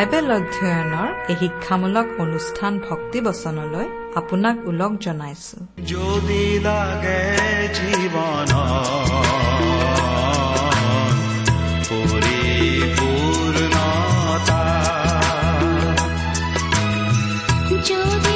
Bible অধ্যয়নৰ এই শিক্ষামূলক অনুষ্ঠান ভক্তিবচনলৈ আপোনাক ওলগ জনাইছো। যদি লাগে জীৱন পৰিপূৰ্ণতা। যদি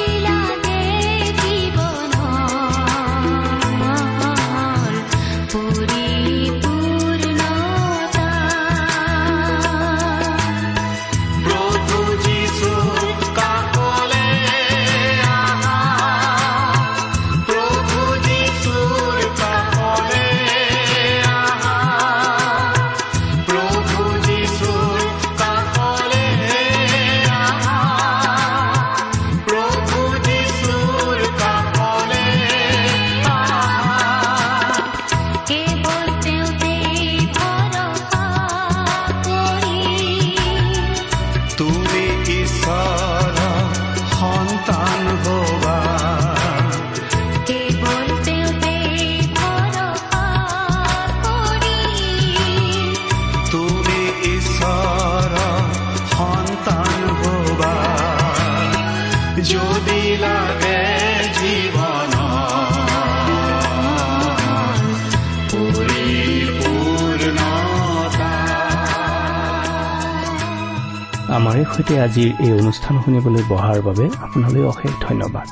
আমাৰে সৈতে আজিৰ এই অনুষ্ঠান শুনিবলৈ বহাৰ বাবে আপোনালৈ অশেষ ধন্যবাদ।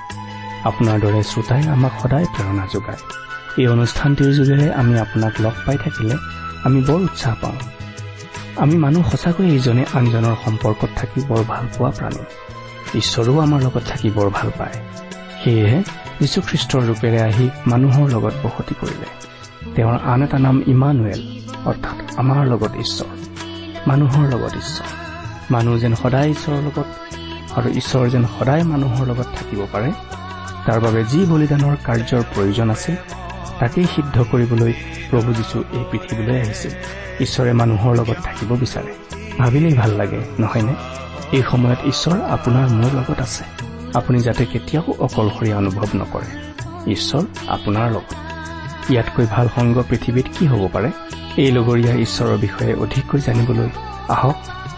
আপোনাৰ দৰে শ্ৰোতাই আমাক সদায় প্ৰেৰণা যোগায়। এই অনুষ্ঠানটিৰ যোগেৰে আমি আপোনাক লগ পাই থাকিলে আমি বৰ উৎসাহ পাওঁ। আমি মানুহ সঁচাকৈ ইজনে আনজনৰ সম্পৰ্কত থাকি বৰ ভাল পোৱা প্ৰাণী। ঈশ্বৰেও আমাৰ লগত থাকি বৰ ভাল পায়। সেয়েহে যীশুখ্ৰীষ্টৰ ৰূপেৰে আহি মানুহৰ লগত বসতি কৰিলে। তেওঁৰ আন এটা নাম ইমানুৱেল অৰ্থাৎ আমাৰ লগত ঈশ্বৰ। মানুহৰ লগত ঈশ্বৰ। মানুহ যেন সদায় ঈশ্বৰৰ লগত আৰু ঈশ্বৰ যেন সদায় মানুহৰ লগত থাকিব পাৰে। তাৰ বাবে যি বলিদানৰ কাৰ্যৰ প্ৰয়োজন আছে তাকেই সিদ্ধ কৰিবলৈ প্ৰভু যীশু এই পৃথিৱীলৈ আহিছিল ঈশ্বৰে মানুহৰ লগত থাকিব বিচাৰে। ভাবিলেই ভাল লাগে নহয়নে? এই সময়ত ঈশ্বৰ আপোনাৰ মোৰ লগত আছে। আপুনি যাতে কেতিয়াও অকলশৰীয়া অনুভৱ নকৰে। ঈশ্বৰ আপোনাৰ লগত। ইয়াতকৈ ভাল সংগ পৃথিৱীত কি হ'ব পাৰে? এই লগৰীয়া ঈশ্বৰৰ বিষয়ে অধিককৈ জানিবলৈ আহক।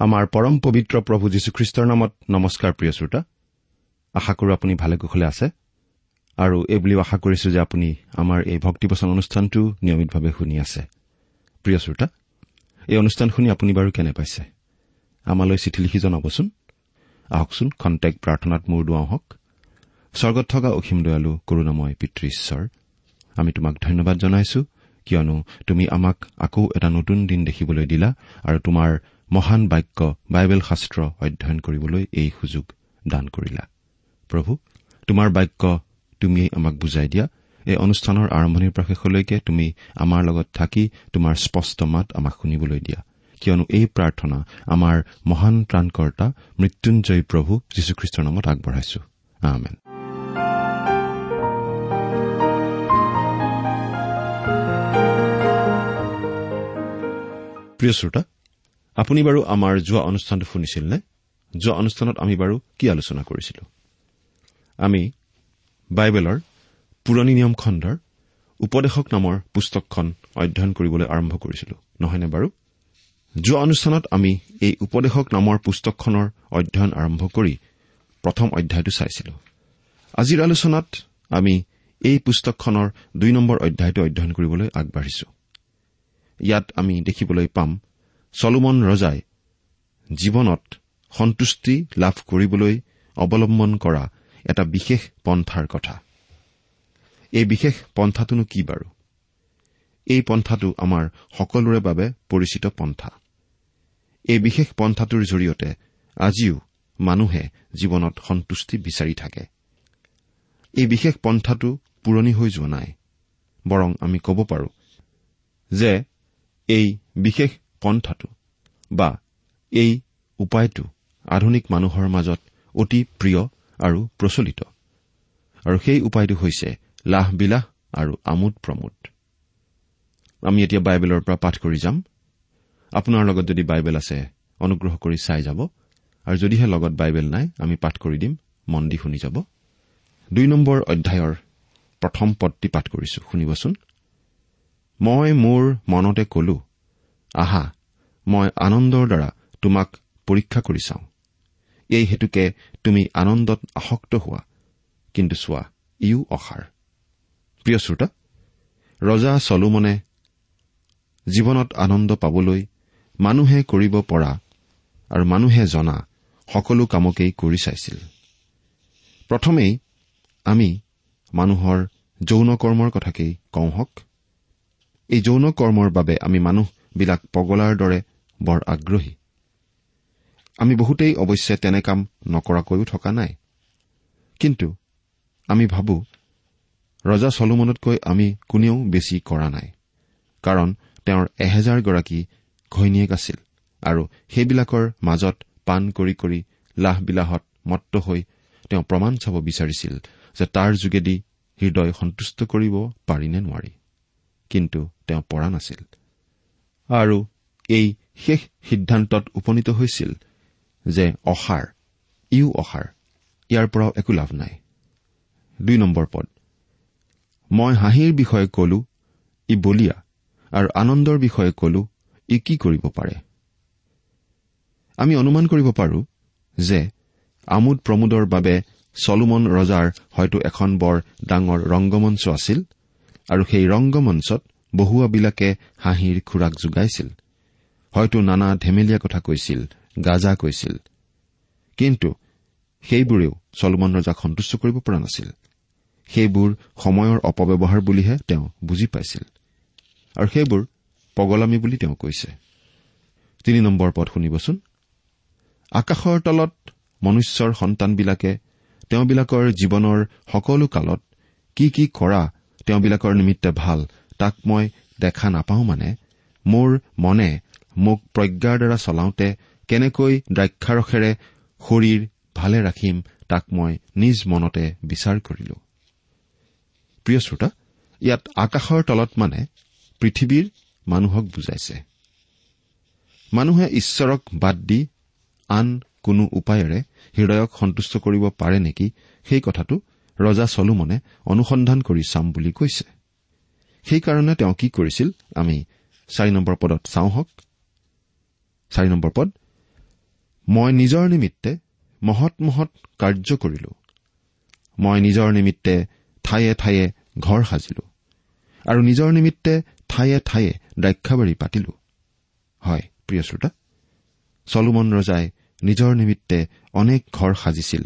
আমাৰ পৰম পবিত্ৰ প্ৰভু যীশুখ্ৰীষ্টৰ নামত নমস্কাৰ প্ৰিয় শ্ৰোতা। আশা কৰো আপুনি ভালে কুশলে আছে। আৰু এই বুলিও আশা কৰিছো যে আপুনি আমাৰ এই ভক্তিবচন অনুষ্ঠানটো নিয়মিতভাৱে শুনি আছে। প্ৰিয় শ্ৰোতা এই অনুষ্ঠান শুনি আপুনি বাৰু কেনে পাইছে? আমালৈ চিঠি লিখি জনাবচোন। আহকচোন খন্তেক প্ৰাৰ্থনাত মূৰ দুৱাওঁ হওক। স্বৰ্গত থকা অসীম দয়ালু কৰোণাময় পিতৃ ঈশ্বৰ আমি তোমাক ধন্যবাদ জনাইছো কিয়নো তুমি আমাক আকৌ এটা নতুন দিন দেখিবলৈ দিলা আৰু তোমাৰ মহান বাক্য বাইবেল শাস্ত্ৰ অধ্যয়ন কৰিবলৈ এই সুযোগ দান কৰিলা। প্ৰভু তোমাৰ বাক্য তুমিয়েই আমাক বুজাই দিয়া। এই অনুষ্ঠানৰ আৰম্ভণিৰ পৰা শেষলৈকে তুমি আমাৰ লগত থাকি তোমাৰ স্পষ্ট মাত আমাক শুনিবলৈ দিয়া। কিয়নো এই প্ৰাৰ্থনা আমাৰ মহান ত্ৰাণকৰ্তা মৃত্যুঞ্জয়ী প্ৰভু যীশুখ্ৰীষ্টৰ নামত আগবঢ়াইছো। আমেন। প্ৰিয় শ্ৰোতা আপুনি বাৰু আমাৰ যোৱা অনুষ্ঠানটো শুনিছিল নে যোৱা অনুষ্ঠানত আমি বাৰু কি আলোচনা কৰিছিলো? আমি বাইবেলৰ পুৰণি নিয়ম খণ্ডৰ উপদেশক নামৰ পুস্তকখন অধ্যয়ন কৰিবলৈ আৰম্ভ কৰিছিলো নহয়নে বাৰু? যোৱা অনুষ্ঠানত আমি এই উপদেশক নামৰ পুস্তকখনৰ অধ্যয়ন আৰম্ভ কৰি প্ৰথম অধ্যায়টো চাইছিলো। আজিৰ আলোচনাত আমি এই পুস্তকখনৰ দুই নম্বৰ অধ্যায়টো অধ্যয়ন কৰিবলৈ আগবাঢ়িছো। ইয়াত আমি দেখিবলৈ পাম চলোমন ৰজাই জীৱনত সন্তুষ্টি লাভ কৰিবলৈ অৱলম্বন কৰা এটা বিশেষ পন্থাৰ কথা। এই বিশেষ পন্থাটোনো কি বাৰু? এই পন্থাটো আমাৰ সকলোৰে বাবে পৰিচিত পন্থা। এই বিশেষ পন্থাটোৰ জৰিয়তে আজিও মানুহে জীৱনত সন্তুষ্টি বিচাৰি থাকে। এই বিশেষ পন্থাটো পুৰণি হৈ যোৱা নাই। বৰং আমি ক'ব পাৰোঁ যে এই বিশেষ পন্থাটো বা এই উপায়টো আধুনিক মানুহৰ মাজত অতি প্ৰিয় আৰু প্ৰচলিত। আৰু সেই উপায়টো হৈছে লাহ বিলাহ আৰু আমোদ প্ৰমোদ। আমি এতিয়া বাইবেলৰ পৰা পাঠ কৰি যাম। আপোনাৰ লগত যদি বাইবেল আছে অনুগ্ৰহ কৰি চাই যাব। আৰু যদিহে লগত বাইবেল নাই আমি পাঠ কৰি দিম মন দি শুনি যাব। দুই নম্বৰ অধ্যায়ৰ প্ৰথম পদটি পাঠ কৰিছো শুনিবচোন। মই মোৰ মনতে কলো আহা মই আনন্দৰ দ্বাৰা তোমাক পৰীক্ষা কৰি চাওঁ। এই হেতুকে তুমি আনন্দত আসক্ত হোৱা। কিন্তু চোৱা ইও অসাৰ। প্ৰিয় শ্ৰোতা ৰজা চলোমনে জীৱনত আনন্দ পাবলৈ মানুহে কৰিব পৰা আৰু মানুহে জনা সকলো কামকেই কৰি চাইছিল। প্ৰথমেই আমি মানুহৰ যৌন কৰ্মৰ কথাকেই কওঁ হওক। এই যৌন কৰ্মৰ বাবে আমি মানুহবিলাক পগলাৰ দৰে বৰ আগ্ৰহী। আমি বহুতেই অৱশ্যে তেনে কাম নকৰাকৈও থকা নাই। কিন্তু আমি ভাবো ৰজা চলোমনতকৈ আমি কোনেও বেছি কৰা নাই কাৰণ তেওঁৰ এহেজাৰগৰাকী ঘৈণীয়েক আছিল আৰু সেইবিলাকৰ মাজত পাণ কৰি কৰি লাহ বিলাহত মত্ত হৈ তেওঁ প্ৰমাণ চাব বিচাৰিছিল যে তাৰ যোগেদি হৃদয় সন্তুষ্ট কৰিব পাৰি নে নোৱাৰি। কিন্তু তেওঁ পৰা নাছিল। আৰু এই শেষ সিদ্ধান্তত উপনীত হৈছিল যে অসাৰ ইও অসাৰ ইয়াৰ পৰাও একো লাভ নাই। দুই নম্বৰ পদ। মই হাঁহিৰ বিষয়ে কলো ই বলিয়া আৰু আনন্দৰ বিষয়ে কলো ই কি কৰিব পাৰে? আমি অনুমান কৰিব পাৰো যে আমোদ প্ৰমোদৰ বাবে চলোমন ৰজাৰ হয়তো এখন বৰ ডাঙৰ ৰংগমঞ্চ আছিল আৰু সেই ৰংগমঞ্চত বহুৱাবিলাকে হাঁহিৰ খোৰাক যোগাইছিল। হয়তো নানা ধেমেলীয়া কথা কৈছিল গাজা কৈছিল। কিন্তু সেইবোৰেও চলোমন ৰজাক সন্তুষ্ট কৰিব পৰা নাছিল। সেইবোৰ সময়ৰ অপব্যৱহাৰ বুলিহে তেওঁ বুজি পাইছিল। আৰু সেইবোৰ পগলামী বুলি তেওঁ কৈছে। তিনি নম্বৰ পদ শুনিবচোন। আকাশৰ তলত মনুষ্যৰ সন্তানবিলাকে তেওঁবিলাকৰ জীৱনৰ সকলো কালত কি কি কৰা তেওঁবিলাকৰ নিমিত্তে ভাল তাক মই দেখা নাপাওঁ মানে মোৰ মনে মোক প্ৰজ্ঞাৰ দ্বাৰা চলাওঁতে কেনেকৈ দ্ৰাক্ষাৰসেৰে শৰীৰ ভালে ৰাখিম তাক মই নিজ মনতে বিচাৰ কৰিলো। প্ৰিয় শ্ৰোতা ইয়াত আকাশৰ তলত মানে পৃথিৱীৰ মানুহক বুজাইছে। মানুহে ঈশ্বৰক বাদ দি আন কোনো উপায়েৰে হৃদয়ক সন্তুষ্ট কৰিব পাৰে নেকি সেই কথাটো ৰজা চলোমনে অনুসন্ধান কৰি চাম বুলি কৈছে। সেইকাৰণে তেওঁ কি কৰিছিল? আমি চাৰি নম্বৰ পদত চাওঁ হওক। চাৰি নম্বৰ পদ মই নিজৰ নিমিত্তে মহৎ মহৎ কাৰ্য কৰিলো। মই নিজৰ নিমিত্তে ঠায়ে ঠায়ে ঘৰ সাজিলো আৰু নিজৰ নিমিত্তে ঠায়ে ঠায়ে দ্ৰাক্ষাবাৰী পাতিলো। হয় প্ৰিয় শ্ৰোতা চলোমন ৰজাই নিজৰ নিমিত্তে অনেক ঘৰ সাজিছিল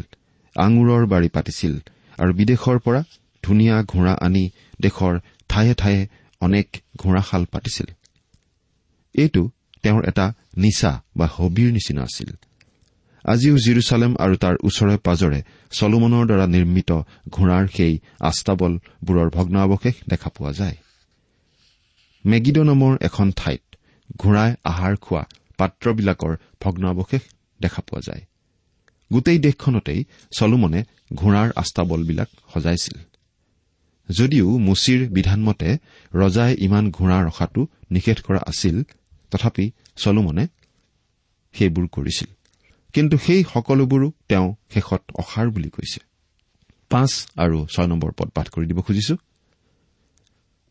আঙুৰৰ বাৰী পাতিছিল আৰু বিদেশৰ পৰা ধুনীয়া ঘোঁৰা আনি দেশৰ ঠায়ে ঠায়ে অনেক ঘোঁৰাশাল পাতিছিল। এইটো তেওঁৰ এটা নিচা বা হবিৰ নিচিনা আছিল। আজিও জিৰচালেম আৰু তাৰ ওচৰে পাজৰে চলোমনৰ দ্বাৰা নিৰ্মিত ঘোঁৰাৰ সেই আস্তাবলবোৰৰ ভগ্নাৱশেষ দেখা পোৱা যায়। মেগিড নামৰ এখন ঠাইত ঘোঁৰাই আহাৰ খোৱা পাত্ৰবিলাকৰ ভগ্নাৱশেষ দেখা পোৱা যায়। গোটেই দেশখনতেই চলোমনে ঘোঁৰাৰ আস্তাবলবিলাক সজাইছিল। যদিও মুচিৰ বিধানমতে ৰজাই ইমান ঘোঁৰা ৰখাটো নিষেধ কৰা আছিল তথাপি চলোমনে সেইবোৰ কৰিছিল। কিন্তু সেই সকলোবোৰো তেওঁ শেষত অসাৰ বুলি কৈছে। পাঁচ আৰু ছয় নম্বৰ পদ পাঠ কৰি দিব খুজিছো।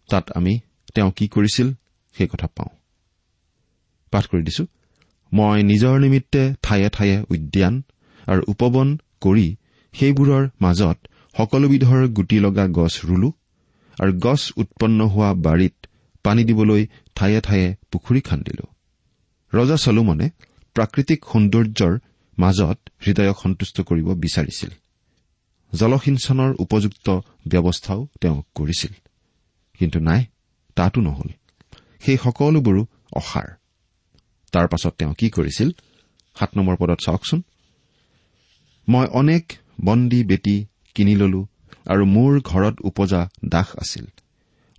তাত আমি তেওঁ কি কৰিছিল সেই কথা পাওঁ। পাঠ কৰি দিছো। মই নিজৰ নিমিত্তে ঠায়ে ঠায়ে উদ্যান আৰু উপবন কৰি সেইবোৰৰ মাজত সকলোবিধৰ গুটি লগা গছ ৰুলো আৰু গছ উৎপন্ন হোৱা বাৰীত পানী দিবলৈ ঠায়ে ঠায়ে পুখুৰী খান্দিলো। ৰজা চলোমনে প্ৰাকৃতিক সৌন্দৰ্যৰ মাজত হৃদয়ক সন্তুষ্ট কৰিব বিচাৰিছিল। জলসিঞ্চনৰ উপযুক্ত ব্যৱস্থাও তেওঁ কৰিছিল। কিন্তু নাই তাতো নহল। সেই সকলোবোৰো অসাৰ। তাৰ পাছত তেওঁ কি কৰিছিল? সাত নম্বৰ পদত চাওকচোন। মই অনেক বন্দী বেটী কিনি ললো আৰু মোৰ ঘৰত উপজা দাস আছিল।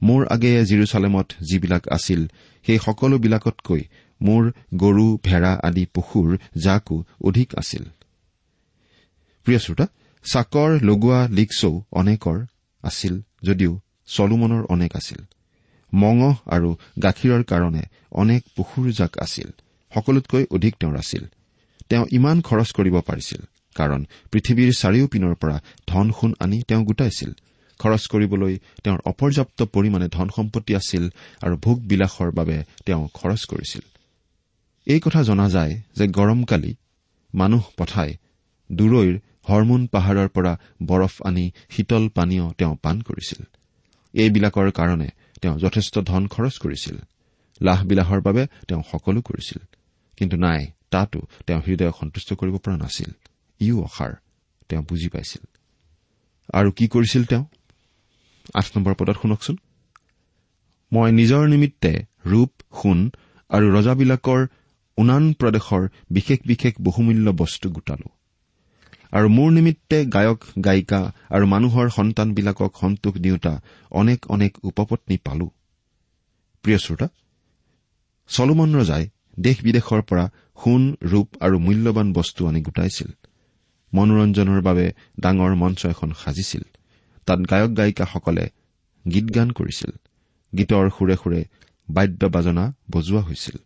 মোৰ আগেয়ে জিৰচালেমত যিবিলাক আছিল সেই সকলোবিলাকতকৈ মোৰ গৰু ভেড়া আদি পশুৰ জাকো অধিক আছিল। প্ৰিয় শ্ৰোতা চাকৰ লগোৱা লিকচৌ অনেকৰ আছিল যদিও চলোমনৰ অনেক আছিল। মঙহ আৰু গাখীৰৰ কাৰণে অনেক পশুৰ জাক আছিল। সকলোতকৈ অধিক তেওঁৰ আছিল। তেওঁ ইমান খৰচ কৰিব পাৰিছিল। কাৰণ পৃথিৱীৰ চাৰিওপিনৰ পৰা ধন সোণ আনি তেওঁ গোটাইছিল। খৰচ কৰিবলৈ তেওঁৰ অপৰ্যাপ্ত পৰিমাণে ধন সম্পত্তি আছিল আৰু ভোগ বিলাসৰ বাবে তেওঁ খৰচ কৰিছিল। এই কথা জনা যায় যে গৰমকালি মানুহ পঠাই দূৰৈৰ হৰমোন পাহাৰৰ পৰা বৰফ আনি শীতল পানীয় তেওঁ পান কৰিছিল। এইবিলাকৰ কাৰণে তেওঁ যথেষ্ট ধন খৰচ কৰিছিল। লাহবিলাহৰ বাবে তেওঁ সকলো কৰিছিল। কিন্তু নাই তাতো তেওঁ হৃদয় সন্তুষ্ট কৰিব পৰা নাছিল। ইও অসাৰ তেওঁ বুজি পাইছিল। আৰু কি কৰিছিল তেওঁ? আঠ নম্বৰ পদত শুনকচোন। মই নিজৰ নিমিত্তে ৰূপ সোণ আৰু ৰজাবিলাকৰ উনান প্ৰদেশৰ বিশেষ বিশেষ বহুমূল্য বস্তু গোটালো। আৰু মোৰ নিমিত্তে গায়ক গায়িকা আৰু মানুহৰ সন্তানবিলাকক সন্তোষ দিওঁতা অনেক অনেক উপপত্নী পালো। প্ৰিয় শ্ৰোতা চলোমন ৰজাই দেশ বিদেশৰ পৰা সোণ ৰূপ আৰু মূল্যৱান বস্তু আনি গোটাইছিল। মনোৰঞ্জনৰ বাবে ডাঙৰ মঞ্চ এখন সাজিছিল। তাত গায়ক গায়িকাসকলে গীত গান কৰিছিল। গীতৰ সুৰে সুৰে বাদ্য বাজনা বজোৱা হৈছিল।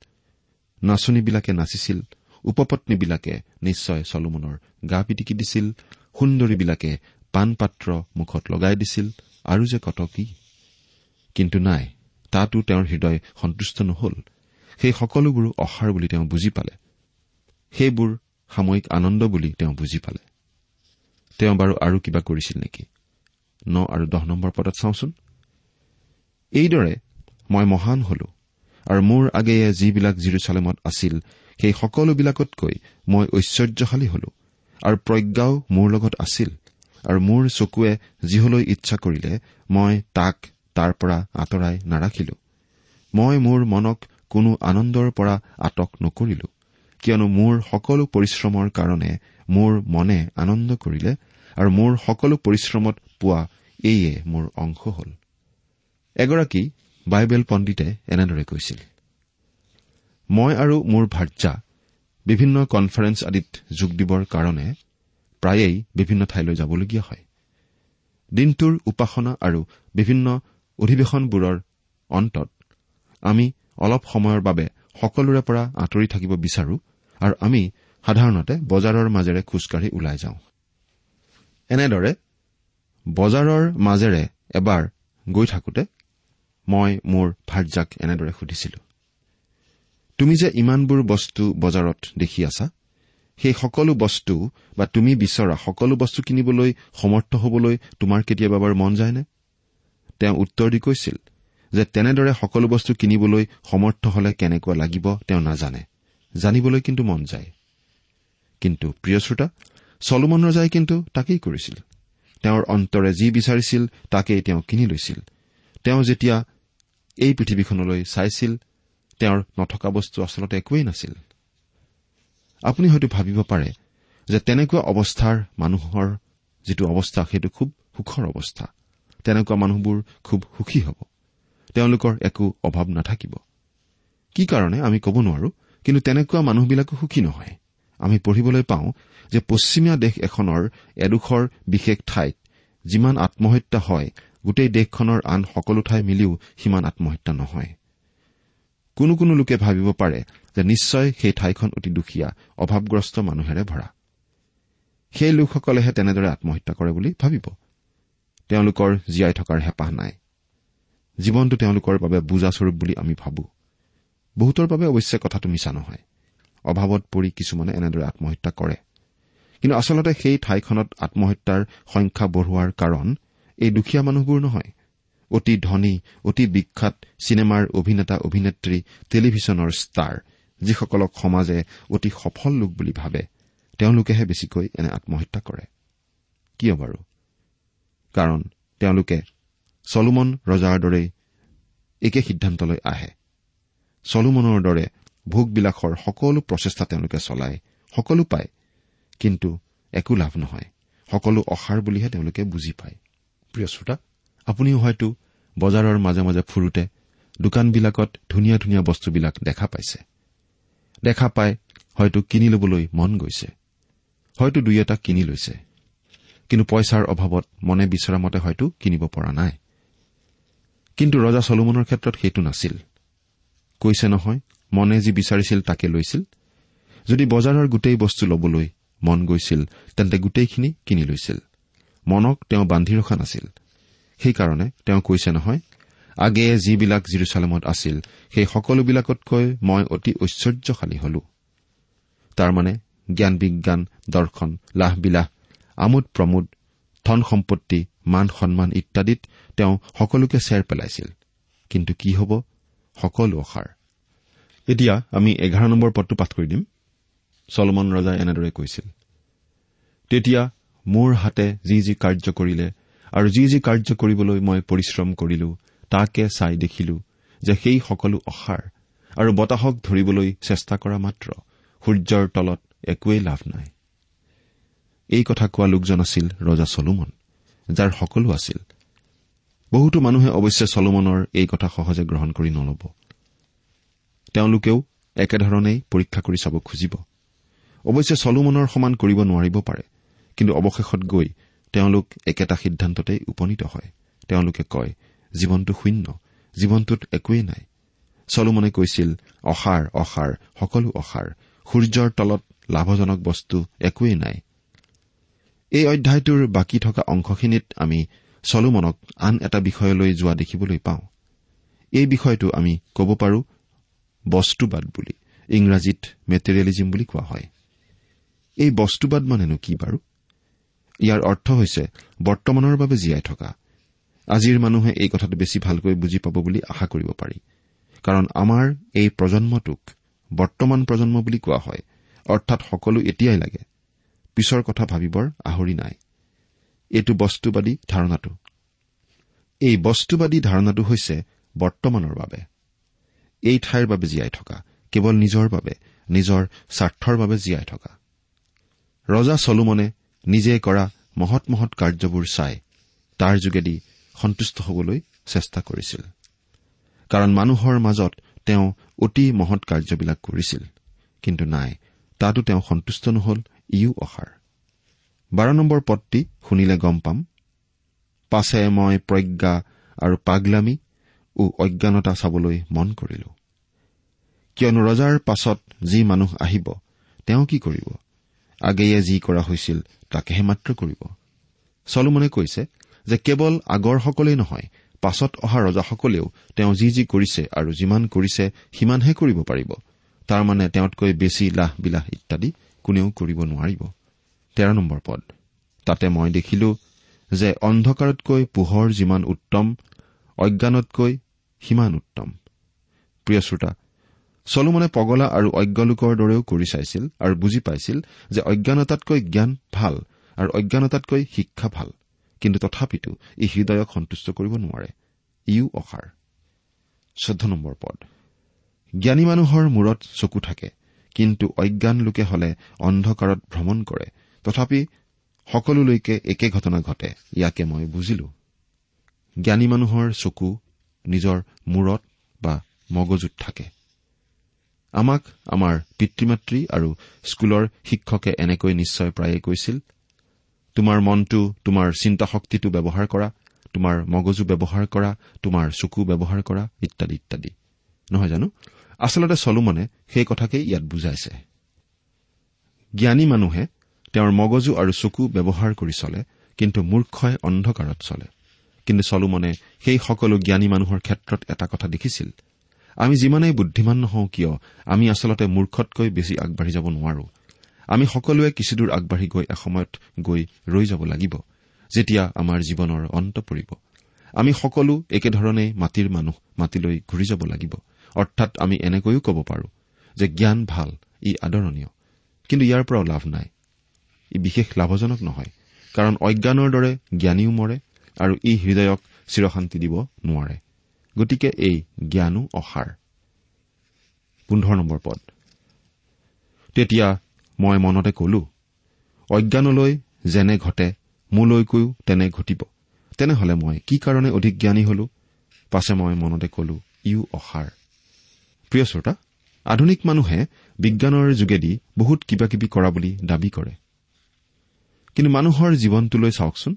নাচনীবিলাকে নাচিছিল উপপত্নীবিলাকে নিশ্চয় চলোমনৰ গা পিটিকি দিছিল সুন্দৰীবিলাকে পাণ পাত্ৰ মুখত লগাই দিছিল আৰু যে কত কি। কিন্তু নাই তাতো তেওঁৰ হৃদয় সন্তুষ্ট নহল। সেই সকলোবোৰো অসাৰ বুলি তেওঁ বুজি পালে। সেইবোৰ সাময়িক আনন্দ বুলি তেওঁ বুজি পালে। তেওঁ বাৰু আৰু কিবা কৰিছিল নেকি? ন আৰু দহ নম্বৰ পদত চাওঁচোন। এইদৰে মই মহান হলো আৰু মোৰ আগেয়ে যিবিলাক জিৰচালেমত আছিল সেই সকলোবিলাকতকৈ মই ঐশ্বৰ্যশালী হলো আৰু প্ৰজ্ঞাও মোৰ লগত আছিল আৰু মোৰ চকুৱে যিহলৈ ইচ্ছা কৰিলে মই তাক তাৰ পৰা আঁতৰাই নাৰাখিলো। মই মোৰ মনক কোনো আনন্দৰ পৰা আটক নকৰিলো। কিয়নো মোৰ সকলো পৰিশ্ৰমৰ কাৰণে মোৰ মনে আনন্দ কৰিলে আৰু মোৰ সকলো পৰিশ্ৰমত পোৱা এইয়ে মোৰ অংশ হল। এগৰাকী বাইবেল পণ্ডিতে এনেদৰে কৈছিল মই আৰু মোৰ ভাৰ্যা বিভিন্ন কনফাৰেন্স আদিত যোগ দিবৰ কাৰণে প্ৰায়েই বিভিন্ন ঠাইলৈ যাবলগীয়া হয়। দিনটোৰ উপাসনা আৰু বিভিন্ন অধিৱেশনবোৰৰ অন্তত আমি অলপ সময়ৰ বাবে সকলোৰে পৰা আঁতৰি থাকিব বিচাৰো আৰু আমি সাধাৰণতে বজাৰৰ মাজেৰে খোজকাঢ়ি ওলাই যাওঁ। এনেদৰে বজাৰৰ মাজেৰে এবাৰ গৈ থাকোতে মই মোৰ ভাৰ্যাক এনেদৰে সুধিছিলো তুমি যে ইমানবোৰ বস্তু বজাৰত দেখি আছা সেই সকলো বস্তু বা তুমি বিচৰা সকলো বস্তু কিনিবলৈ সমৰ্থ হবলৈ তোমাৰ কেতিয়াবা বাৰু মন যায়নে? তেওঁ উত্তৰ দি কৈছিল যে তেনেদৰে সকলো বস্তু কিনিবলৈ সমৰ্থ হলে কেনেকুৱা লাগিব তেওঁ নাজানে। জানিবলৈ কিন্তু মন যায়। কিন্তু প্ৰিয় শ্ৰোতা চলোমন ৰজাই কিন্তু তাকেই কৰিছিল। তেওঁৰ অন্তৰে যি বিচাৰিছিল তাকেই তেওঁ কিনি লৈছিল। তেওঁ যেতিয়া এই পৃথিৱীখনলৈ চাইছিল তেওঁৰ নথকা বস্তু আচলতে একোৱেই নাছিল। আপুনি হয়তো ভাবিব পাৰে যে তেনেকুৱা অৱস্থাৰ মানুহৰ যিটো অৱস্থা সেইটো খুব সুখৰ অৱস্থা। তেনেকুৱা মানুহবোৰ খুব সুখী হ'ব। তেওঁলোকৰ একো অভাৱ নাথাকিব। কি কাৰণে আমি ক'ব নোৱাৰো? কিন্তু তেনেকুৱা মানুহবিলাকো সুখী নহয়। আমি পঢ়িবলৈ পাওঁ যে পশ্চিমীয়া দেশ এখনৰ এডোখৰ বিশেষ ঠাইত যিমান আত্মহত্যা হয় গোটেই দেশখনৰ আন সকলো ঠাই মিলিও সিমান আত্মহত্যা নহয়। কোনো কোনো লোকে ভাবিব পাৰে যে নিশ্চয় সেই ঠাইখন অতি দুখীয়া অভাৱগ্ৰস্ত মানুহেৰে ভৰা। সেই লোকসকলেহে তেনেদৰে আত্মহত্যা কৰে বুলি ভাবিব। তেওঁলোকৰ জীয়াই থকাৰ হেঁপাহ নাই। জীৱনটো তেওঁলোকৰ বাবে বুজাস্বৰূপ বুলি আমি ভাবো। বহুতৰ বাবে অৱশ্যে কথাটো মিছা নহয় অভাৱত পৰি কিছুমানে এনেদৰে আত্মহত্যা কৰে। কিন্তু আচলতে সেই ঠাইখনত আত্মহত্যাৰ সংখ্যা বঢ়োৱাৰ কাৰণ এই দুখীয়া মানুহবোৰ নহয়। অতি ধনী অতি বিখ্যাত চিনেমাৰ অভিনেতা অভিনেত্ৰী টেলিভিছনৰ ষ্টাৰ যিসকলক সমাজে অতি সফল লোক বুলি ভাবে তেওঁলোকেহে বেছিকৈ এনে আত্মহত্যা কৰে। কিয় বাৰু? কাৰণ তেওঁলোকে চলোমন ৰজাৰ দৰেই একে সিদ্ধান্তলৈ আহে। চলোমনৰ দৰে ভোগবিলাসৰ সকলো প্ৰচেষ্টা তেওঁলোকে চলায় সকলো পায় কিন্তু একো লাভ নহয়। সকলো অসাৰ বুলিহে তেওঁলোকে বুজি পায়। প্ৰিয় শ্ৰোতা আপুনিও হয়তো বজাৰৰ মাজে মাজে ফুৰোতে দোকানবিলাকত ধুনীয়া ধুনীয়া বস্তুবিলাক দেখা পাইছে। দেখা পাই হয়তো কিনি ল'বলৈ মন গৈছে। হয়তো দুই এটা কিনি লৈছে। কিন্তু পইচাৰ অভাৱত মনে বিচৰা মতে হয়তো কিনিব পৰা নাই। কিন্তু ৰজা চলোমনৰ ক্ষেত্ৰত সেইটো নাছিল। কৈছে নহয় মনে যি বিচাৰিছিল তাকে লৈছিল। যদি বজাৰৰ গোটেই বস্তু ল'বলৈ মন গৈছিল তেন্তে গোটেইখিনি কিনি লৈছিল। মনক তেওঁ বান্ধি ৰখা নাছিল। সেইকাৰণে তেওঁ কৈছে নহয় আগেয়ে যিবিলাক জিৰচালেমত আছিল সেই সকলোবিলাকতকৈ মই অতি ঐশ্বৰ্যশালী হলো। তাৰমানে জ্ঞান বিজ্ঞান দৰ্শন লাহ বিলাহ আমোদ প্ৰমোদ ধন সম্পত্তি মান সন্মান ইত্যাদিত তেওঁ সকলোকে চেৰ পেলাইছিল। কিন্তু কি হ'ব? সকলো অসাৰ। এতিয়া আমি এঘাৰ নম্বৰ পদটো পাঠ কৰি দিম। চলমন ৰজাই এনেদৰে কৈছিল তেতিয়া মোৰ হাতে যি যি কাৰ্য কৰিলে আৰু যি যি কাৰ্য কৰিবলৈ মই পৰিশ্ৰম কৰিলো তাকে চাই দেখিলো যে সেই সকলো অসাৰ আৰু বতাহক ধৰিবলৈ চেষ্টা কৰা মাত্ৰ সূৰ্যৰ তলত একোৱেই লাভ নাই। এই কথা কোৱা লোকজন আছিল ৰজা চলোমন যাৰ সকলো আছিল। বহুতো মানুহে অৱশ্যে চলোমনৰ এই কথা সহজে গ্ৰহণ কৰি নলব। তেওঁলোকেও একেধৰণেই পৰীক্ষা কৰি চাব খুজিব। অৱশ্যে চলোমনৰ সমান কৰিব নোৱাৰিব পাৰে কিন্তু অৱশেষত গৈ তেওঁলোক একেটা সিদ্ধান্ততেই উপনীত হয়। তেওঁলোকে কয় জীৱনটো শূন্য জীৱনটোত একোৱেই নাই। চলোমনে কৈছিল অসাৰ অসাৰ সকলো অসাৰ সূৰ্যৰ তলত লাভজনক বস্তু একোৱেই নাই। এই অধ্যায়টোৰ বাকী থকা অংশখিনিত আমি চলোমনক আন এটা বিষয়লৈ যোৱা দেখিবলৈ পাওঁ। এই বিষয়টো আমি ক'ব পাৰো বস্তুবাদ বুলি ইংৰাজীত মেটেৰিয়েলিজিম বুলি কোৱা হয়। এই বস্তুবাদ মানেনো কি বাৰু? ইয়াৰ অৰ্থ হৈছে বৰ্তমানৰ বাবে জীয়াই থকা। আজিৰ মানুহে এই কথাটো বেছি ভালকৈ বুজি পাব বুলি আশা কৰিব পাৰি। কাৰণ আমাৰ এই প্ৰজন্মটোক বৰ্তমান প্ৰজন্ম বুলি কোৱা হয় অৰ্থাৎ সকলো এতিয়াই লাগে। পিছৰ কথা ভাবিবৰ আহৰি নাই। এইটো বস্তুবাদী ধাৰণাটো। এই বস্তুবাদী ধাৰণাটো হৈছে বৰ্তমানৰ বাবে। এই ঠাইৰ বাবে জীয়াই থকা কেৱল নিজৰ বাবে নিজৰ স্বাৰ্থৰ বাবে জীয়াই থকা। ৰজা চলোমনে নিজে কৰা মহৎ মহৎ কাৰ্যবোৰ চাই তাৰ যোগেদি সন্তুষ্ট হবলৈ চেষ্টা কৰিছিল। কাৰণ মানুহৰ মাজত তেওঁ অতি মহৎ কাৰ্যবিলাক কৰিছিল। কিন্তু নাই তাতো তেওঁ সন্তুষ্ট নহল ইও অসাৰ। বাৰ নম্বৰ পদটি শুনিলে গম পাম। পাছে মই প্ৰজ্ঞা আৰু পাগলামী ও অজ্ঞানতা চাবলৈ মন কৰিলো। কিয়নো ৰজাৰ পাছত যি মানুহ আহিব তেওঁ কি কৰিব? আগেয়ে যি কৰা হৈছিল তাকেহে মাত্ৰ কৰিব। চলোমনে কৈছে যে কেৱল আগৰসকলেই নহয় পাছত অহা ৰজাসকলেও তেওঁ যি যি কৰিছে আৰু যিমান কৰিছে সিমানহে কৰিব পাৰিব। তাৰমানে তেওঁতকৈ বেছি লাহ বিলাহ ইত্যাদি কোনেও কৰিব নোৱাৰিব। তেৰ নম্বৰ পদ। তাতে মই দেখিলো যে অন্ধকাৰতকৈ পোহৰ যিমান উত্তম অজ্ঞানতকৈ সিমান উত্তম। প্ৰিয় শ্ৰোতা চলোমনে পগলা আৰু অজ্ঞ লোকৰ দৰেও কৰি চাইছিল আৰু বুজি পাইছিল যে অজ্ঞানতাতকৈ জ্ঞান ভাল আৰু অজ্ঞানতাতকৈ শিক্ষা ভাল। কিন্তু তথাপিতো ই হৃদয়ক সন্তুষ্ট কৰিব নোৱাৰে। ইও অসাৰ। নম্বৰ পদ। জ্ঞানী মানুহৰ মূৰত চকু থাকে কিন্তু অজ্ঞান লোকে হলে অন্ধকাৰত ভ্ৰমণ কৰে। তথাপি সকলোলৈকে একে ঘটনা ঘটে। ইয়াকে মই বুজিলো। জ্ঞানী মানুহৰ চকু নিজৰ মূৰত বা মগজুত থাকে। আমাক আমাৰ পিতৃ মাতৃ আৰু স্কুলৰ শিক্ষকে এনেকৈ নিশ্চয় প্ৰায়ে কৈছিল তোমাৰ মনটো তোমাৰ চিন্তা শক্তিটো ব্যৱহাৰ কৰা তোমাৰ মগজু ব্যৱহাৰ কৰা তোমাৰ চকু ব্যৱহাৰ কৰা ইত্যাদি ইত্যাদি। নহয় জানো? আচলতে চলোমনে সেই কথাকেই ইয়াত বুজাইছে। জ্ঞানী মানুহে তেওঁৰ মগজু আৰু চকু ব্যৱহাৰ কৰি চলে কিন্তু মূৰ্খই অন্ধকাৰত চলে। কিন্তু চলোমনে সেই সকলো জ্ঞানী মানুহৰ ক্ষেত্ৰত এটা কথা দেখিছিল। আমি যিমানেই বুদ্ধিমান নহওঁ কিয় আমি আচলতে মূৰ্খতকৈ বেছি আগবাঢ়ি যাব নোৱাৰো। আমি সকলোৱে কিছুদূৰ আগবাঢ়ি গৈ এসময়ত গৈ ৰৈ যাব লাগিব যেতিয়া আমাৰ জীৱনৰ অন্ত পৰিব। আমি সকলো একেধৰণেই মাটিৰ মানুহ মাটিলৈ ঘূৰি যাব লাগিব। অৰ্থাৎ আমি এনেকৈও ক'ব পাৰো যে জ্ঞান ভাল ই আদৰণীয়। কিন্তু ইয়াৰ পৰাও লাভ নাই। ই বিশেষ লাভজনক নহয় কাৰণ অজ্ঞানৰ দৰে জ্ঞানীও মৰে আৰু ই হৃদয়ক চিৰশান্তি দিব নোৱাৰে। গতিকে এই জ্ঞানো অসাৰ। পোন্ধৰ নম্বৰ পদ। তেতিয়া মই মনতে কলো অজ্ঞানলৈ যেনে ঘটে মোলৈকৈও তেনে ঘটিব। তেনেহলে মই কি কাৰণে অধিক জ্ঞানী হলো? পাছে মই মনতে কলো ইও অসাৰ। প্ৰিয় শ্ৰোতা আধুনিক মানুহে বিজ্ঞানৰ যোগেদি বহুত কিবা কিবি কৰা বুলি দাবী কৰে। কিন্তু মানুহৰ জীৱনটোলৈ চাওকচোন।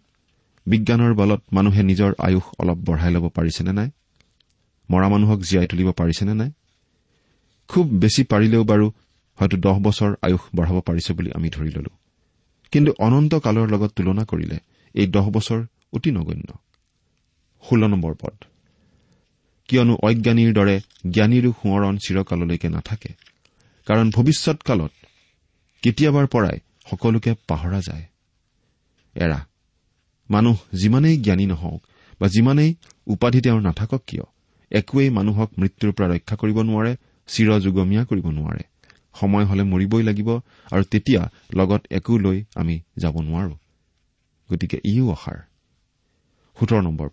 বিজ্ঞানৰ বলত মানুহে নিজৰ আয়ুস অলপ বঢ়াই ল'ব পাৰিছেনে নাই? মৰা মানুহক জীয়াই তুলিব পাৰিছেনে নাই? খুব বেছি পাৰিলেও বাৰু হয়তো দহ বছৰ আয়ুস বঢ়াব পাৰিছে বুলি আমি ধৰি ললো। কিন্তু অনন্ত কালৰ লগত তুলনা কৰিলে এই দহ বছৰ অতি নগণ্য। ষোল্ল নম্বৰ পদ। কিয়নো অজ্ঞানীৰ দৰে জ্ঞানীৰো সোঁৱৰণ চিৰকাললৈকে নাথাকে। কাৰণ ভৱিষ্যৎ কালত কেতিয়াবাৰ পৰাই সকলোকে পাহৰা যায়। এৰা। মানুহ যিমানেই জ্ঞানী নহওক বা যিমানেই উপাধি তেওঁৰ নাথাকক কিয় একোৱেই মানুহক মৃত্যুৰ পৰা ৰক্ষা কৰিব নোৱাৰে চিৰযুগমীয়া কৰিব নোৱাৰে। সময় হলে মৰিবই লাগিব আৰু তেতিয়া লগত একো লৈ আমি যাব নোৱাৰো। গতিকে ইও অসাৰ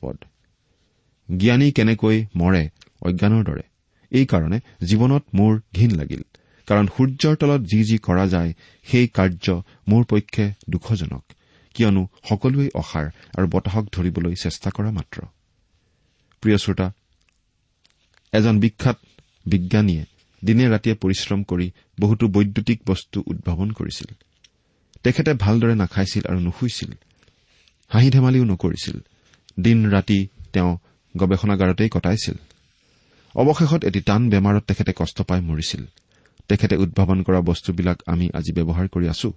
পদ। জ্ঞানী কেনেকৈ মৰে অজ্ঞানৰ দৰে? এইকাৰণে জীৱনত মোৰ ঘীন লাগিল কাৰণ সূৰ্যৰ তলত যি যি কৰা যায় সেই কাৰ্য মোৰ পক্ষে দুখজনক। কিয়নো সকলোৱেই অসাৰ আৰু বতাহক ধৰিবলৈ চেষ্টা কৰা মাত্ৰ। প্ৰিয় শ্ৰোতা এজন বিখ্যাত বিজ্ঞানীয়ে দিনে ৰাতিয়ে পৰিশ্ৰম কৰি বহুতো বৈদ্যুতিক বস্তু উদ্ভাৱন কৰিছিল। তেখেতে ভালদৰে নাখাইছিল আৰু নুশুইছিল। হাঁহি ধেমালিও নকৰিছিল। দিন ৰাতি তেওঁ গৱেষণাগাৰতেই কটাইছিল। অৱশেষত এটি টান বেমাৰত তেখেতে কষ্ট পাই মৰিছিল। তেখেতে উদ্ভাৱন কৰা বস্তুবিলাক আমি আজি ব্যৱহাৰ কৰি আছো।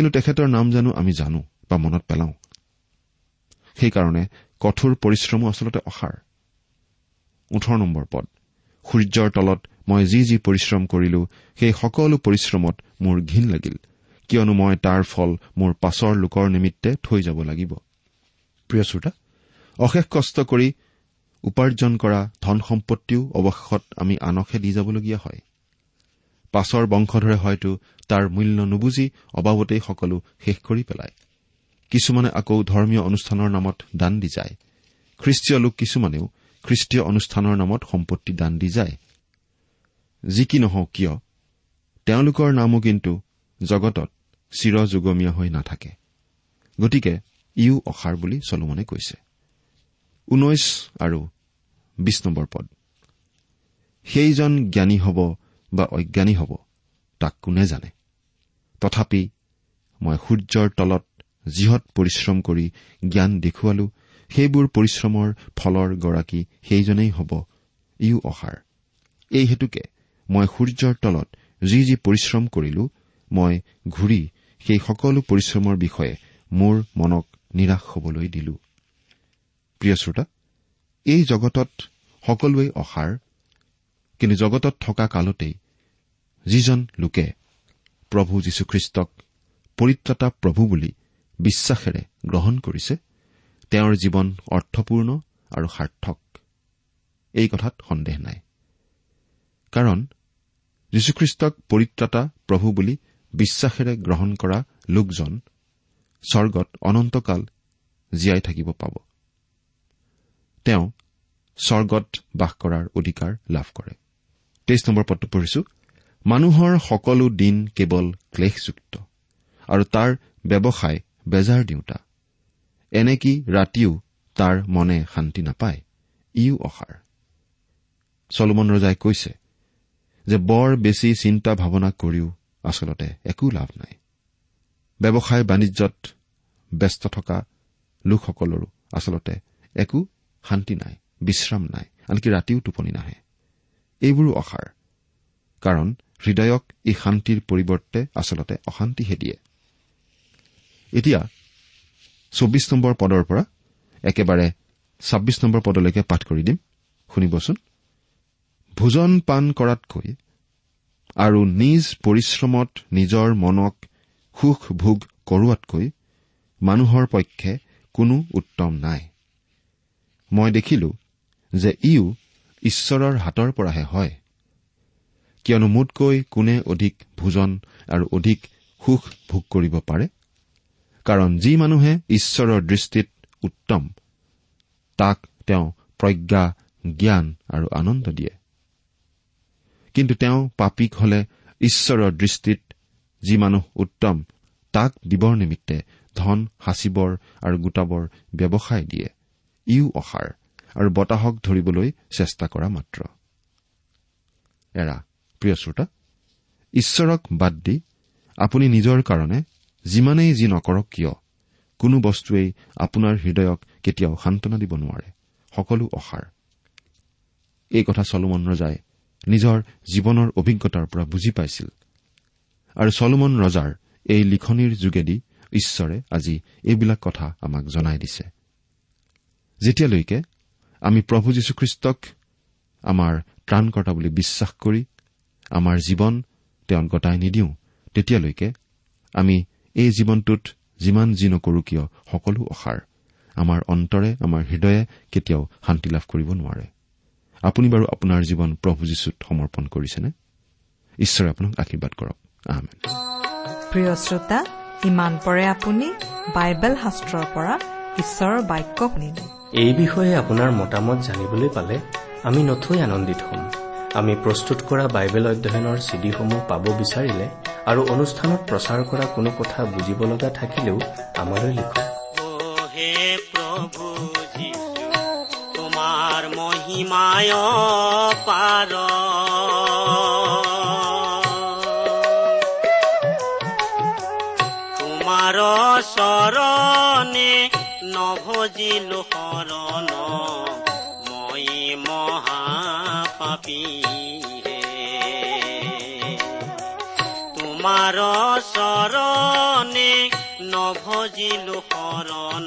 কিন্তু তেখেতৰ নাম জানো আমি জানো বা মনত পেলাওঁ। সেইকাৰণে কঠোৰ পৰিশ্ৰমো আচলতে অসাৰ। ওঠৰ নম্বৰ পদ। সূৰ্যৰ তলত মই যি যি পৰিশ্ৰম কৰিলো সেই সকলো পৰিশ্ৰমত মোৰ ঘীন লাগিল। কিয়নো মই তাৰ ফল মোৰ পাছৰ লোকৰ নিমিত্তে থৈ যাব লাগিব। প্ৰিয় শ্ৰোতা অশেষ কষ্ট কৰি উপাৰ্জন কৰা ধন সম্পত্তিও অৱশেষত আমি আনকহে দি যাবলগীয়া হয়। পাছৰ বংশধৰে হয়তো তাৰ মূল্য নুবুজি অবাবতেই সকলো শেষ কৰি পেলায়। কিছুমানে আকৌ ধৰ্মীয় অনুষ্ঠানৰ নামত দান দি যায়। খ্ৰীষ্টীয় লোক কিছুমানেও খ্ৰীষ্টীয় অনুষ্ঠানৰ নামত সম্পত্তি দান দি যায়। যি কি নহওক কিয় তেওঁলোকৰ নামো কিন্তু জগতত চিৰযুগমীয়া হৈ নাথাকে। গতিকে ইও অসাৰ বুলি চলোমনে কৈছে। ঊনৈশ আৰু বিশ নম্বৰ পদ। সেইজন জ্ঞানী হ'ব বা অজ্ঞানী হ'ব তাক কোনে জানে? তথাপি মই সূৰ্যৰ তলত যিহত পৰিশ্ৰম কৰি জ্ঞান দেখুৱালো সেইবোৰ পৰিশ্ৰমৰ ফলৰ গৰাকী সেইজনেই হ'ব ইও অসাৰ। এই হেতুকে মই সূৰ্যৰ তলত যি যি পৰিশ্ৰম কৰিলো মই ঘূৰি সেই সকলো পৰিশ্ৰমৰ বিষয়ে মোৰ মনক নিৰাশ হবলৈ দিলো। প্ৰিয় শ্ৰোতা এই জগতত সকলোৱেই অসাৰ কিন্তু জগতত থকা কালতেই যিজন লোকে প্ৰভু যীশুখ্ৰীষ্টক পৰিত্ৰাতা প্ৰভু বুলি বিশ্বাসেৰে গ্ৰহণ কৰিছে তেওঁৰ জীৱন অৰ্থপূৰ্ণ আৰু সাৰ্থক। এই কথাত সন্দেহ নাই। কাৰণ যীশুখ্ৰীষ্টক পৰিত্ৰাতা প্ৰভু বুলি বিশ্বাসেৰে গ্ৰহণ কৰা লোকজন স্বৰ্গত অনন্তকাল জীয়াই থাকিব পাব। তেওঁ স্বৰ্গত বাস কৰাৰ অধিকাৰ লাভ কৰে। তেইছ নম্বৰ পদটো পঢ়িছো। মানুহৰ সকলো দিন কেৱল ক্লেশযুক্ত আৰু তাৰ ব্যৱসায় বেজাৰ দিওঁতা। এনেকি ৰাতিও তাৰ মনে শান্তি নাপায়? ইও অসাৰ। চলোমন ৰজাই কৈছে যে বৰ বেছি চিন্তা ভাৱনা কৰিও আচলতে একো লাভ নাই। ব্যৱসায় বাণিজ্যত ব্যস্ত থকা লোকসকলৰো আচলতে একো শান্তি নাই বিশ্ৰাম নাই আনকি ৰাতিও টোপনি নাহে। এইবোৰো অসাৰ কাৰণ হৃদয়ক এই শান্তিৰ পৰিৱৰ্তে আচলতে অশান্তিহে দিয়ে। এতিয়া চৌবিশ নম্বৰ পদৰ পৰা একেবাৰে ছাব্বিছ নম্বৰ পদলৈকে পাঠ কৰি দিম। শুনিবচোন। ভোজন পান কৰাতকৈ আৰু নিজ পৰিশ্ৰমত নিজৰ মনক সুখ ভোগ কৰোৱাতকৈ মানুহৰ পক্ষে কোনো উত্তম নাই। মই দেখিলো যে ইও ঈশ্বৰৰ হাতৰ পৰাহে হয়। কিয়নো মোতকৈ কোনে অধিক ভোজন আৰু অধিক সুখ ভোগ কৰিব পাৰে? কাৰণ যি মানুহে ঈশ্বৰৰ দৃষ্টিত উত্তম তাক তেওঁ প্ৰজ্ঞা জ্ঞান আৰু আনন্দ দিয়ে। কিন্তু তেওঁ পাপীক হলে ঈশ্বৰৰ দৃষ্টিত যি মানুহ উত্তম তাক দিবৰ নিমিত্তে ধন সাঁচিবৰ আৰু গোটাবৰ ব্যৱসায় দিয়ে। ইও অসাৰ আৰু বতাহক ধৰিবলৈ চেষ্টা কৰা মাত্ৰ। প্ৰিয় শ্ৰোতা ঈশ্বৰক বাদ দি আপুনি নিজৰ কাৰণে যিমানেই যি নকৰক কিয় কোনো বস্তুৱেই আপোনাৰ হৃদয়ক কেতিয়াও সান্তনা দিব নোৱাৰে সকলো অসাৰ। এই কথা চলোমন ৰজাই নিজৰ জীৱনৰ অভিজ্ঞতাৰ পৰা বুজি পাইছিল। আৰু চলোমন ৰজাৰ এই লিখনিৰ যোগেদি ঈশ্বৰে আজি এইবিলাক কথা আমাক জনাই দিছে। যেতিয়ালৈকে আমি প্ৰভু যীশুখ্ৰীষ্টক আমাৰ ত্ৰাণকৰ্তা বুলি বিশ্বাস কৰি আমাৰ জীৱন তেওঁক গতাই নিদিওঁ। তেতিয়ালৈকে আমি এই জীৱনটোত যিমান যি নকৰো কিয় সকলো অসাৰ। আমাৰ অন্তৰে আমাৰ হৃদয়ে কেতিয়াও শান্তি লাভ কৰিব নোৱাৰে। আপুনি বাৰু আপোনাৰ জীৱন প্ৰভু যীশুত সমৰ্পণ কৰিছেনে? ঈশ্বৰে আপোনাক আশীৰ্বাদ কৰক। প্ৰিয় শ্ৰোতা ইমান পৰে আপুনি বাইবেল শাস্ত্ৰৰ পৰা ঈশ্বৰৰ বাক্য শুনিলে। এই বিষয়ে আপোনাৰ মতামত জানিবলৈ পালে আমি নথৈ আনন্দিত হ'ম। আমি প্ৰস্তুত কৰা বাইবেল অধ্যয়নৰ চিডিসমূহ পাব বিচাৰিলে আৰু অনুষ্ঠানত প্ৰচাৰ কৰা কোনো কথা বুজিব লগা থাকিলেও আমালৈ লিখক। চৰণে নভজিলো তোমাৰ চৰণে নভজিলো শৰণ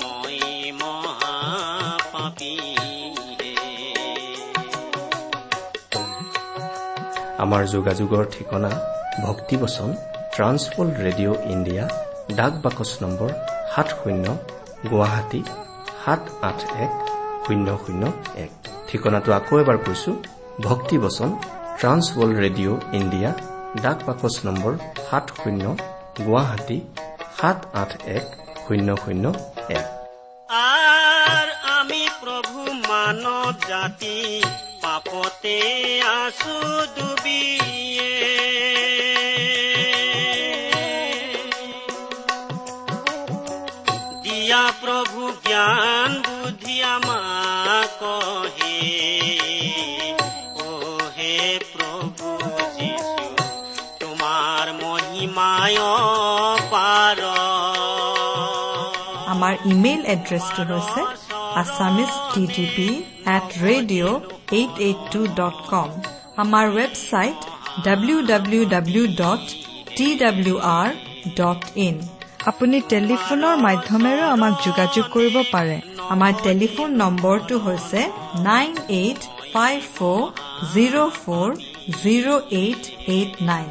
মই মহাপাপী আমাৰ যোগাযোগৰ ঠিকনা ভক্তিবচন ট্ৰান্সপল ৰেডিঅ' ইণ্ডিয়া ডাক বাকচ নম্বৰ সাত শূন্য গুৱাহাটী সাত আঠ এক শূন্য শূন্য এক। ঠিকনাটো আকৌ এবাৰ কৈছো ভক্তিবচন ট্ৰান্সৱল ৰেডিঅ' ইণ্ডিয়া ডাক বাকচ নম্বৰ সাত শূন্য গুৱাহাটী সাত আঠ এক শূন্য শূন্য এক। আমি প্রভু মানব জাতি পাপতে আছো ডুবিয়ে। দিয়া প্রভু জ্ঞান বুদ্ধি আমাক আমাৰ ইমেইল এড্ৰেছটো হৈছে Assamese T T P at radio' eight eight two dot com. আমাৰ website W W W dot T W R dot in. আপুনি টেলিফোনৰ মাধ্যমেৰেও আমাক যোগাযোগ কৰিব পাৰে। আমাৰ টেলিফোন নম্বৰটো হৈছে nine eight five four zero' four zero' eight eight nine.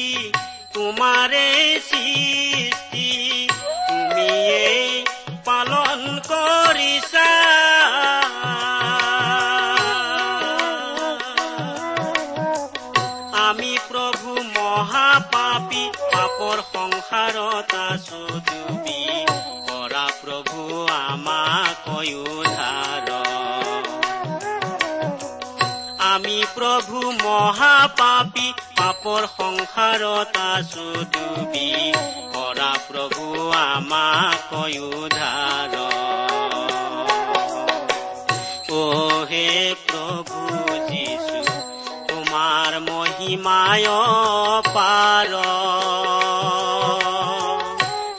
তোমাৰে সৃষ্টি তুমিয়ে পালন কৰিছা আমি প্ৰভু মহাপাপী পাপৰ সংসাৰত আছো ডুবি কৰা প্ৰভু আমাক উদ্ধাৰ। আমি প্ৰভু মহাপাপী পাপৰ সংসাৰত আছো ডুবি কৰা প্ৰভু আমাক উদ্ধাৰ ও হে প্ৰভু যিশু তোমাৰ মহিমায় পাৰ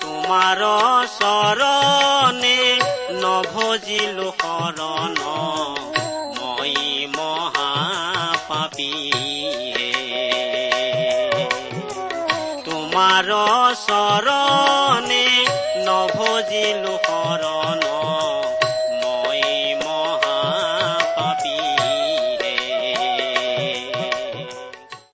তোমাৰ চৰণে নভজিলো শৰণ। চৰণে নভজিলো